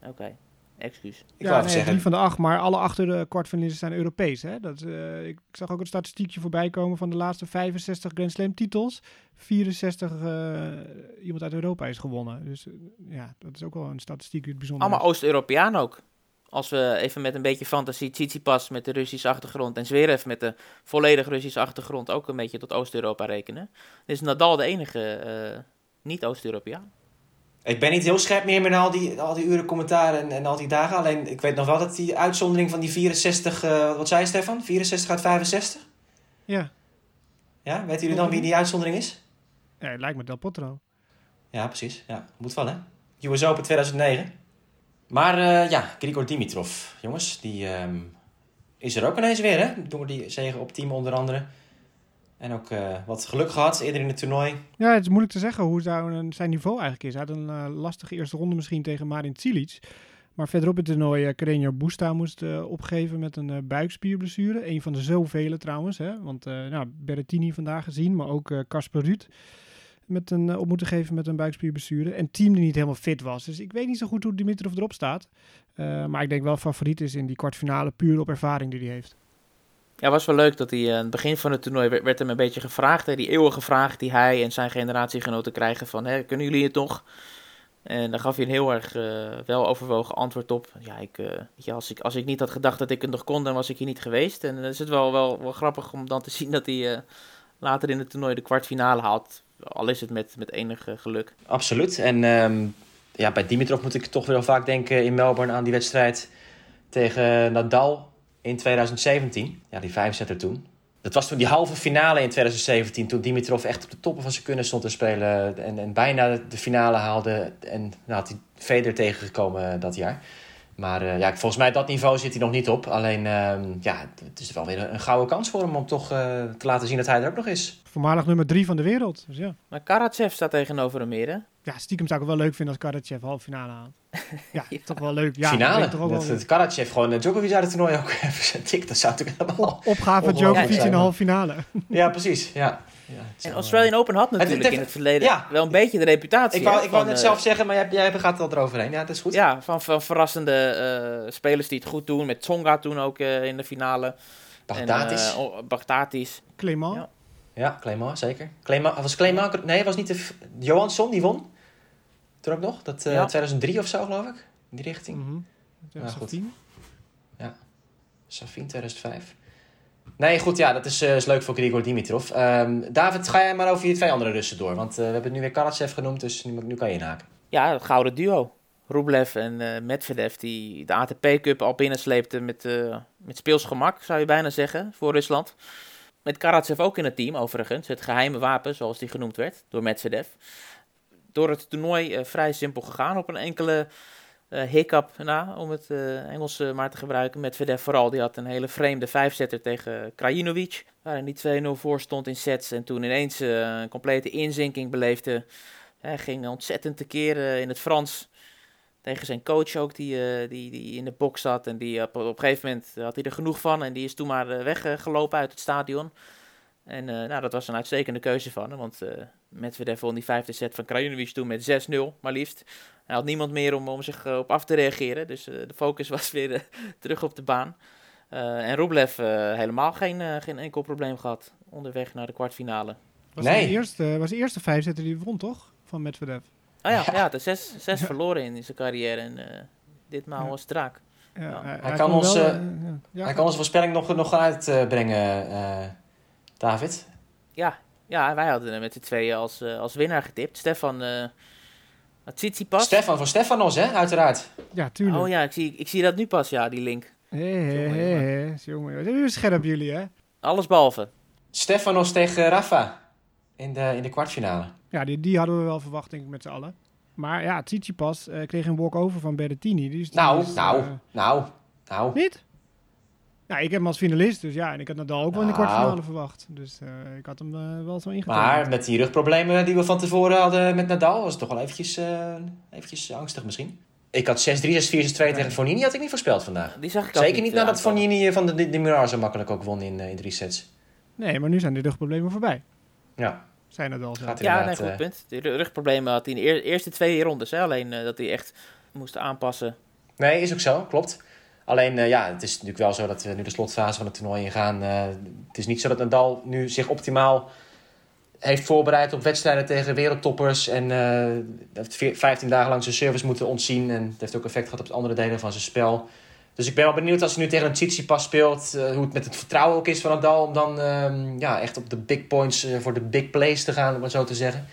Oké. Okay. Excuus. Ik ja, nee, zeggen. drie van de acht, maar alle achter de kwartfinalisten zijn Europees. Hè? Dat, uh, ik zag ook een statistiekje voorbij komen van de laatste 65 Grand Slam titels. 64 uh, iemand uit Europa is gewonnen. Dus uh, ja, dat is ook wel een statistiek die het bijzonder Allemaal Oost-Europeaan ook. Als we even met een beetje fantasie Tsitsipas met de Russische achtergrond en Zverev met de volledig Russische achtergrond ook een beetje tot Oost-Europa rekenen. is Nadal de enige niet-Oost-Europeaan. Ik ben niet heel scherp meer met al die, al die uren commentaar en, en al die dagen. Alleen ik weet nog wel dat die uitzondering van die 64, uh, wat zei je Stefan? 64 uit 65? Ja. Ja, weten jullie dan wie die uitzondering is? Ja, het lijkt me Del Potro. Ja, precies. Ja, moet wel hè. US Open 2009. Maar uh, ja, Grigor Dimitrov, jongens, die um, is er ook ineens weer hè. Door die zegen op team onder andere. En ook uh, wat geluk gehad eerder in het toernooi. Ja, het is moeilijk te zeggen hoe zijn niveau eigenlijk is. Hij had een uh, lastige eerste ronde misschien tegen Marin Cilic. Maar verderop het toernooi uh, Carreño Busta moest opgeven met een uh, buikspierblessure. Een van de zoveel trouwens. Hè? Want nou, Berrettini vandaag gezien, maar ook Casper Ruud met een, op moeten geven met een buikspierblessure. En team die niet helemaal fit was. Dus ik weet niet zo goed hoe Dimitrov erop staat. maar ik denk wel favoriet is in die kwartfinale puur op ervaring die hij heeft. Ja, was wel leuk dat hij aan het begin van het toernooi werd, hem een beetje gevraagd. Hè, die eeuwige vraag die hij en zijn generatiegenoten krijgen van, hè, kunnen jullie het nog? En daar gaf hij een heel erg uh, wel overwogen antwoord op. Ja, ik, ja als, ik, als ik niet had gedacht dat ik het nog kon, dan was ik hier niet geweest. En dan is het wel, wel, wel grappig om dan te <laughs> zien dat hij later in het toernooi de kwartfinale haalt. Al is het met, met enig geluk. Absoluut. En um, ja, bij Dimitrov moet ik toch wel vaak denken in Melbourne aan die wedstrijd tegen Nadal in 2017. Ja, die vijfzetter toen. Dat was toen die halve finale in 2017. Toen Dimitrov echt op de toppen van zijn kunnen stond te spelen. En, en bijna de finale haalde. En nou, had hij Federer tegengekomen dat jaar. Maar uh, ja, volgens mij dat niveau zit hij nog niet op. Alleen, uh, ja, het is wel weer een, een gouden kans voor hem om toch uh, te laten zien dat hij er ook nog is. Voormalig nummer drie van de wereld. Dus ja. Maar Karatsev staat tegenover hem meer, hè? Ja, stiekem zou ik het wel leuk vinden als Karatsev halve finale haalt. <laughs> Ja, ja, toch wel leuk. Ja, finale. Toch dat, dat Karatsev gewoon Djokovic uit het toernooi ook <laughs> even zijn tik. Dat zou natuurlijk helemaal... Op, opgave Djokovic in de halve finale. Ja, precies. Ja. Ja, en Australian Open had natuurlijk het, het, in het verleden ja, wel een beetje de reputatie. Ik wou, ik wou net uh, zelf zeggen, maar jij, jij gaat er eroverheen. Ja, dat is goed. Ja, van, van verrassende uh, spelers die het goed doen. Met Tsonga toen ook uh, in de finale. Bagdatis. En, oh, Bagdatis. Clément. Ja, ja Clément, zeker. Clément, was Clément... Nee, was niet de... Johansson, die won. Toen ook nog. Dat, ja. 2003 of zo, geloof ik. In die richting. Mm -hmm. 2010. Ja. Safin 2005. Nee, goed, ja, dat is, uh, is leuk voor Grigor Dimitrov. Um, David, ga jij maar over je twee andere Russen door. Want uh, we hebben nu weer Karatsev genoemd, dus nu, nu kan je inhaken. Ja, het gouden duo. Rublev en uh, Medvedev, die de ATP Cup al binnensleepten met, met speels gemak, zou je bijna zeggen, voor Rusland. Met Karatsev ook in het team, overigens. Het geheime wapen, zoals die genoemd werd, door Medvedev. Door het toernooi vrij simpel gegaan op een enkele hiccup na, om het uh, Engels uh, maar te gebruiken. Met Medvedev vooral, die had een hele vreemde vijfzetter tegen Krajinovic. Waarin die 2-0 voor stond in sets en toen ineens een complete inzinking beleefde. Hij ging ontzettend tekeer in het Frans tegen zijn coach ook, die, die, die in de box zat. En die op, op een gegeven moment had hij er genoeg van en die is toen maar weggelopen uit het stadion. En nou, dat was een uitstekende keuze van hem, want Medvedev won die vijfde set van Krajinovic toen met 6-0, maar liefst. Hij had niemand meer om, om zich eh, op af te reageren. Dus eh, de focus <laughs> was weer eh, terug op de baan. en Rublev helemaal geen, geen enkel probleem gehad onderweg naar de kwartfinale. Was nee. de eerste, was de eerste vijfzetter die won, toch? Van Medvedev. Oh ja, ja. ja de zes, zes <laughs> verloren in zijn carrière. En ditmaal ja. was strak. Ja, hij, hij, kan ons, wel, hij kan onze voorspelling nog, nog uitbrengen, David. Ja, ja, wij hadden hem met de tweeën als, als winnaar getipt. Stefan Tsitsipas. Stefan van Stefanos, hè, uiteraard. Ja, tuurlijk. Oh ja, ik zie, ik zie dat nu pas, ja, die link. Hé, hé, hé, jongen. Wat scherp jullie, hè? Alles behalve. Stefanos tegen Rafa in de, in de kwartfinale. Ja, die, die hadden we wel verwacht, denk ik, met z'n allen. Maar ja, Tsitsipas uh, kreeg een walk-over van Berrettini. Is, nou, nou, uh, nou, nou. Niet? Ja, ik heb hem als finalist, dus ja. En ik had Nadal ook wel in de nou. kwartfinale verwacht. Dus uh, ik had hem uh, wel zo ingetekend. Maar met die rugproblemen die we van tevoren hadden met Nadal... was het toch wel eventjes, uh, eventjes angstig misschien. Ik had 6-3, 6-4, 6-2 tegen Fonini. Had ik niet voorspeld vandaag. Die zag ik Zeker niet nadat Fonini van de, de, de Mirar zo makkelijk ook won in, in drie sets. Nee, maar nu zijn de rugproblemen voorbij. Ja. Zijn het al zo. Ja, nee, goed punt. De rugproblemen had hij in de eerste twee rondes. Hè? Alleen dat hij echt moest aanpassen. Nee, is ook zo. Klopt. Alleen uh, ja, het is natuurlijk wel zo dat we nu de slotfase van het toernooi ingaan. Uh, het is niet zo dat Nadal nu zich optimaal heeft voorbereid op wedstrijden tegen wereldtoppers. En heeft 15 dagen lang zijn service moeten ontzien. En het heeft ook effect gehad op andere delen van zijn spel. Dus ik ben wel benieuwd als hij nu tegen een Tsitsipas speelt. hoe het met het vertrouwen ook is van Nadal. Om dan ehm, ja, echt op de big points voor de big plays te gaan, om het zo te zeggen.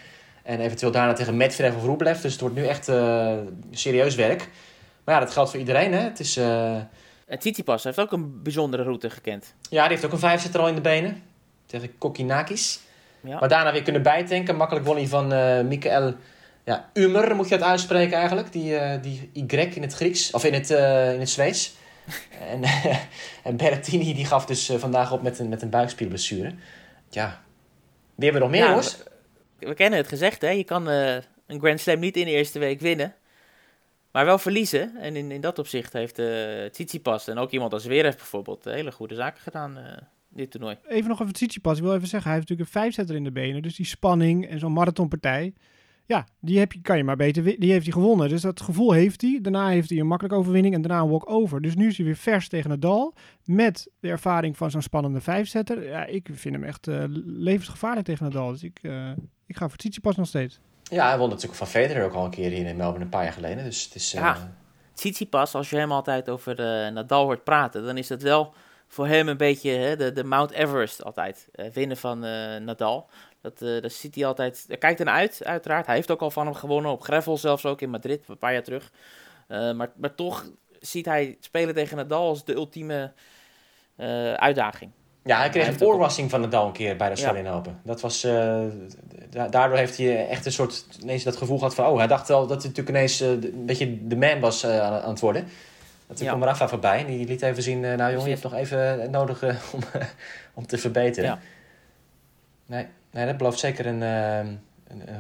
En eventueel daarna tegen Medvedev of Rublev. Dus het wordt nu echt serieus werk. Maar ja, dat geldt voor iedereen. Hè? Het is... Uh... En Tsitsipas heeft ook een bijzondere route gekend. Ja, die heeft ook een vijfzetter al in de benen. Tegen Kokinakis. Ja. Maar daarna weer kunnen bijtanken. Makkelijk volley van uh, Michael ja, Umer, moet je het uitspreken eigenlijk. Die, uh, die Y in het Grieks, of in het, uh, in het Zweeds. <laughs> en, en Berrettini die gaf dus vandaag op met een, met een buikspierblessure. Ja, wie hebben we nog meer, ja, we, we, kennen het gezegd, hè. Je kan een Grand Slam niet in de eerste week winnen. Maar wel verliezen. En in, in dat opzicht heeft uh, Tsitsipas en ook iemand als Zverev bijvoorbeeld hele goede zaken gedaan uh, dit toernooi. Even nog over Tsitsipas. Ik wil even zeggen, hij heeft natuurlijk een vijfzetter in de benen. Dus die spanning en zo'n marathonpartij. Ja, die heb je, kan je maar beter. Die heeft hij gewonnen. Dus dat gevoel heeft hij. Daarna heeft hij een makkelijke overwinning en daarna een walk-over. Dus nu is hij weer vers tegen Nadal. Met de ervaring van zo'n spannende vijfzetter. Ja, ik vind hem echt levensgevaarlijk tegen Nadal. Dus ik, ik ga voor Tsitsipas nog steeds. Ja, hij won natuurlijk van Federer ook al een keer hier in Melbourne een paar jaar geleden. Dus het is... Ja, uh... Tsitsipas, als je hem altijd over uh, Nadal hoort praten, dan is dat wel voor hem een beetje hè, de, de Mount Everest altijd. Uh, winnen van Nadal. Dat, dat ziet hij altijd... Hij kijkt ernaar uit, uiteraard. Hij heeft ook al van hem gewonnen, op gravel zelfs ook in Madrid, een paar jaar terug. maar, maar toch ziet hij spelen tegen Nadal als de ultieme uitdaging. Ja, hij kreeg een oorwassing van Nadal een keer bij de Australian ja. Open. Dat was, uh, daardoor heeft hij echt een soort, ineens dat gevoel gehad van... Oh, hij dacht wel dat hij natuurlijk ineens uh, een beetje de man was uh, aan, het worden. Dat toen ja. kwam Rafa voorbij en die liet even zien... nou jongen, je hebt nog even nodig <laughs> om, om te verbeteren. Ja. Nee, nee, dat belooft zeker een, een,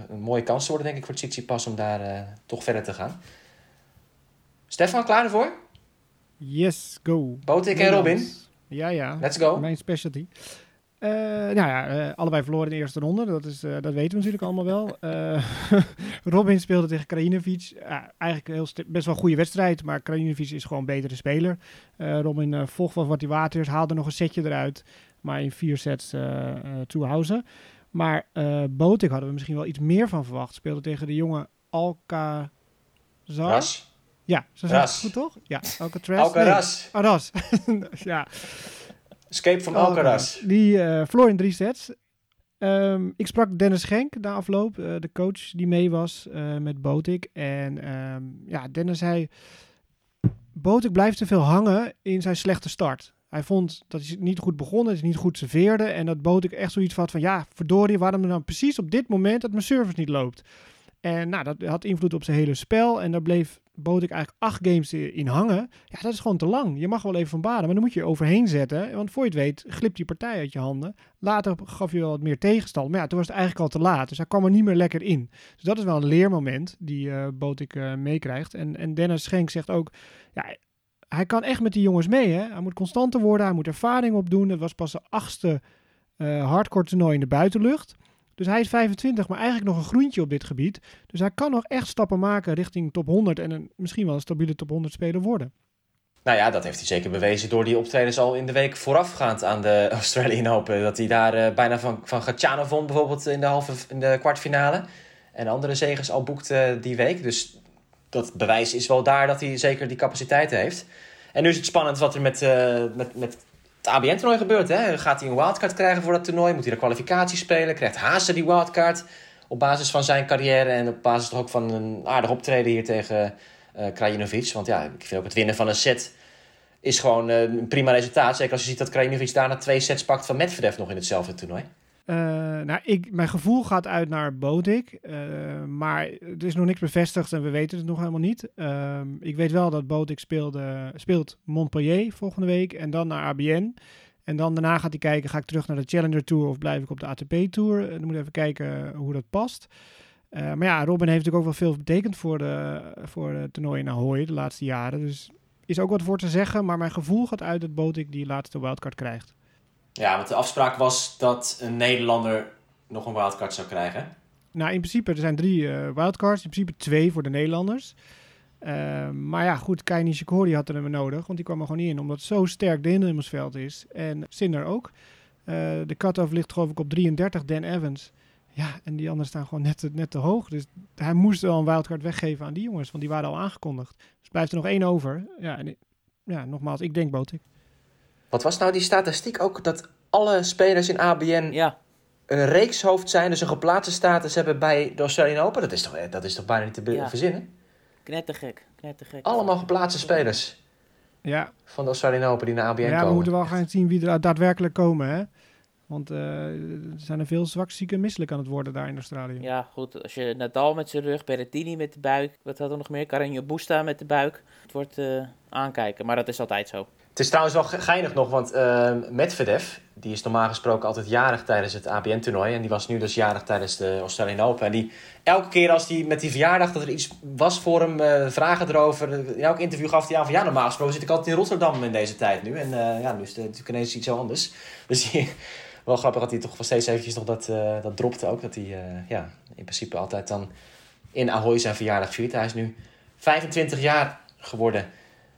een, mooie kans te worden, denk ik, voor Tsitsipas... om daar toch verder te gaan. Stefan, klaar ervoor? Yes, go. Botik en Robin... Ja, ja. Let's go. Mijn specialty. Uh, nou ja, uh, allebei verloren in de eerste ronde. Dat, is, uh, dat weten we natuurlijk allemaal wel. <laughs> Robin speelde tegen Krajinovic. eigenlijk heel best wel een goede wedstrijd. Maar Krajinovic is gewoon een betere speler. Robin vocht wel wat hij water is. Haalde nog een setje eruit. Maar in vier sets toehouden. Maar Botik hadden we misschien wel iets meer van verwacht. Speelde tegen de jonge Alcazar. Ras. Ja, zo zeg het goed toch? Ja, Alcatraz. Alcaraz. Nee. Alcaraz. <laughs> ja. Escape from Alcaraz. Die uh, verloor in drie sets. Um, ik sprak Dennis Schenk na afloop, uh, de coach die mee was uh, met Botik. En um, ja, Dennis zei, Botik blijft te veel hangen in zijn slechte start. Hij vond dat hij niet goed begon, dat hij niet goed serveerde. En dat Botik echt zoiets had van, ja, verdorie, waarom dan precies op dit moment dat mijn service niet loopt. En nou, dat had invloed op zijn hele spel. En daar bleef bood ik eigenlijk acht games in hangen. Ja, dat is gewoon te lang. Je mag wel even van baden, maar dan moet je overheen zetten. Want voor je het weet, glipt die partij uit je handen. Later gaf je wel wat meer tegenstand. Maar ja, toen was het eigenlijk al te laat. Dus hij kwam er niet meer lekker in. Dus dat is wel een leermoment die uh, Botik uh, meekrijgt. En, en Dennis Schenk zegt ook... Ja, hij kan echt met die jongens mee. Hè? Hij moet constanter worden. Hij moet ervaring opdoen. Het was pas de achtste uh, hardcore toernooi in de buitenlucht. Dus hij is 25, maar eigenlijk nog een groentje op dit gebied. Dus hij kan nog echt stappen maken richting top 100 en een, misschien wel een stabiele top 100 speler worden. Nou ja, dat heeft hij zeker bewezen door die optredens al in de week voorafgaand aan de <laughs> Australian Open. Dat hij daar uh, bijna van, van Gatjana won, bijvoorbeeld in de, halve, in de kwartfinale. En andere zegers al boekte die week. Dus dat bewijs is wel daar dat hij zeker die capaciteiten heeft. En nu is het spannend wat er met, uh, met, met het ABN-toernooi gebeurt. Hè? Gaat hij een wildcard krijgen voor dat toernooi? Moet hij de kwalificatie spelen? Krijgt Haase die wildcard? Op basis van zijn carrière en op basis toch ook van een aardig optreden hier tegen uh, Krajinovic. Want ja, ik vind ook het winnen van een set is gewoon uh, een prima resultaat. Zeker als je ziet dat Krajinovic daarna twee sets pakt van Medvedev nog in hetzelfde toernooi. Uh, nou, ik, mijn gevoel gaat uit naar Bodik. Uh, maar er is nog niks bevestigd en we weten het nog helemaal niet. Uh, ik weet wel dat Bodik speelt Montpellier volgende week en dan naar ABN. En dan daarna gaat hij kijken, ga ik terug naar de Challenger Tour of blijf ik op de ATP Tour? En dan moet even kijken hoe dat past. maar ja, Robin heeft natuurlijk ook wel veel betekend voor de, voor de toernooi in Ahoy de laatste jaren. Dus is ook wat voor te zeggen. Maar mijn gevoel gaat uit dat Botik die laatste wildcard krijgt. Ja, want de afspraak was dat een Nederlander nog een wildcard zou krijgen. Nou, in principe, er zijn drie uh, wildcards. In principe twee voor de Nederlanders. Uh, maar ja, goed, Kai Nishikori had er hem nodig, want die kwam er gewoon niet in. Omdat zo sterk de inhemelsveld is. En Sinner ook. Uh, de cut-off ligt geloof ik op 33, Dan Evans. Ja, en die anderen staan gewoon net, net te hoog. Dus hij moest wel een wildcard weggeven aan die jongens, want die waren al aangekondigd. Dus blijft er nog één over. Ja, en, ja nogmaals, ik denk Botik. Wat was nou die statistiek ook? Dat alle spelers in ABN ja. een reekshoofd zijn, dus een geplaatste status hebben bij de Australian Open. Dat is toch, dat is toch bijna niet te ja. verzinnen? Knettergek, knettergek. Allemaal geplaatste spelers. Ja. Van de Australian Open die naar ABN ja, komen. Ja, we moeten wel gaan zien wie er daadwerkelijk komen, hè. Want uh, er zijn er veel zwakzieken misselijk aan het worden daar in Australië. Ja, goed. Als je Nadal met zijn rug, Berrettini met de buik. Wat had er nog meer? Carreño Busta met de buik. Het wordt uh, aankijken, maar dat is altijd zo. Het is trouwens wel geinig nog, want uh, Medvedev, die is normaal gesproken altijd jarig tijdens het ABN-toernooi. En die was nu dus jarig tijdens de Australian Open. En die, elke keer als hij met die verjaardag, dat er iets was voor hem, uh, vragen erover. In elk interview gaf hij aan van ja, normaal gesproken zit ik altijd in Rotterdam in deze tijd nu. En uh, ja, nu is het natuurlijk ineens iets anders. Dus <laughs> die, wel grappig dat hij toch wel steeds eventjes nog dat, dat dropte ook. Dat hij ja, in principe altijd dan in Ahoy zijn verjaardag viert. Hij is nu 25 jaar geworden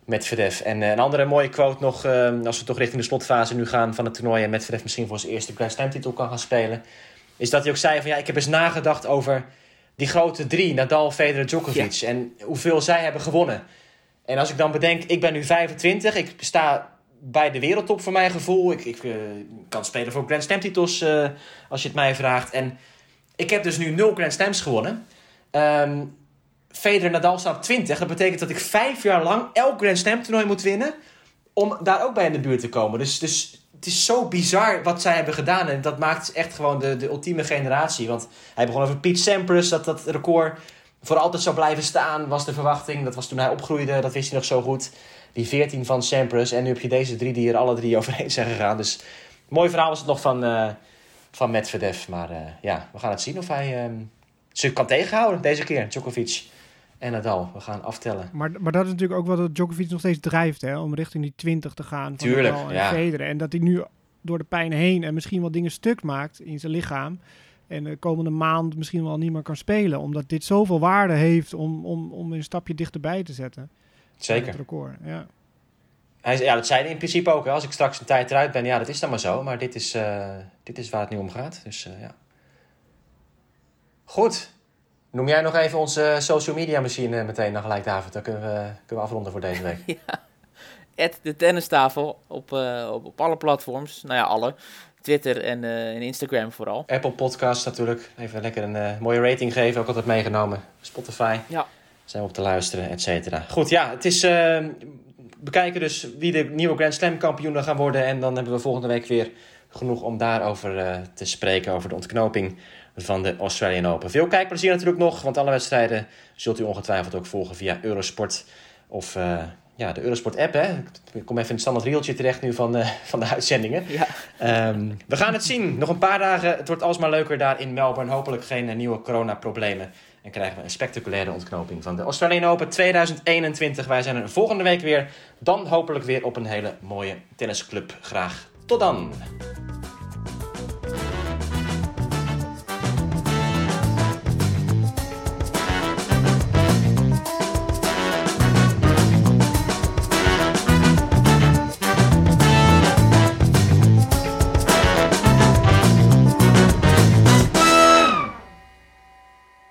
met Medvedev. En uh, een andere mooie quote nog, uh, als we toch richting de slotfase nu gaan van het toernooi en Medvedev misschien voor zijn eerste Grand Slam titel kan gaan spelen, is dat hij ook zei van ja, ik heb eens nagedacht over die grote drie, Nadal, Federer, Djokovic ja. en hoeveel zij hebben gewonnen. En als ik dan bedenk, ik ben nu 25, ik sta bij de wereldtop voor mijn gevoel. Ik, ik uh, kan spelen voor Grand Slam titels als je het mij vraagt. En ik heb dus nu nul Grand Slams gewonnen. Um, Federer Nadal staat op 20. Dat betekent dat ik vijf jaar lang elk Grand Slam toernooi moet winnen. Om daar ook bij in de buurt te komen. Dus, dus het is zo bizar wat zij hebben gedaan. En dat maakt echt gewoon de, de ultieme generatie. Want hij begon over Pete Sampras. Dat dat record voor altijd zou blijven staan. Was de verwachting. Dat was toen hij opgroeide. Dat wist hij nog zo goed. Die 14 van Sampras. En nu heb je deze drie die er alle drie <laughs> overheen zijn gegaan. Dus mooi verhaal was het nog van, uh, van Medvedev. Maar uh, ja, we gaan het zien of hij uh, ze kan tegenhouden deze keer. Djokovic en Nadal. We gaan aftellen. Maar, maar dat is natuurlijk ook wat Djokovic nog steeds drijft, hè? Om richting die 20 te gaan. Van Tuurlijk, Nadal en ja. Federer. En dat hij nu door de pijn heen en misschien wel dingen stuk maakt in zijn lichaam. En de komende maand misschien wel niet meer kan spelen. Omdat dit zoveel waarde heeft om, om, om een stapje dichterbij te zetten. Zeker. Het record, ja. Hij, ja, dat zei hij in principe ook. Hè. Als ik straks een tijd eruit ben, ja, dat is dan maar zo. Maar dit is, uh, dit is waar het nu om gaat. Dus uh, ja. Goed. Noem jij nog even onze social media machine meteen dan gelijk, David. Dan kunnen we, kunnen we afronden voor deze week. <laughs> ja. At de tennistafel op, uh, op, op alle platforms. Nou ja, alle. Twitter en, uh, en Instagram vooral. Apple Podcasts natuurlijk. Even lekker een uh, mooie rating geven. Ook altijd meegenomen. Spotify. Ja. Zijn we op te luisteren, et cetera. Goed, ja. Het is... Bekijken dus wie de nieuwe Grand Slam kampioenen gaan worden. En dan hebben we volgende week weer genoeg om daarover te spreken. Over de ontknoping van de Australian Open. Veel kijkplezier natuurlijk nog, want alle wedstrijden zult u ongetwijfeld ook volgen via Eurosport of uh, ja, de Eurosport app. Hè? Ik kom even in het standaard rieltje terecht nu van, uh, van de uitzendingen. Ja. Um, we gaan het zien. Nog een paar dagen. Het wordt alsmaar leuker daar in Melbourne. Hopelijk geen nieuwe coronaproblemen. En krijgen we een spectaculaire ontknoping van de Australian Open 2021. Wij zijn er volgende week weer. Dan hopelijk weer op een hele mooie tennisclub. Graag tot dan!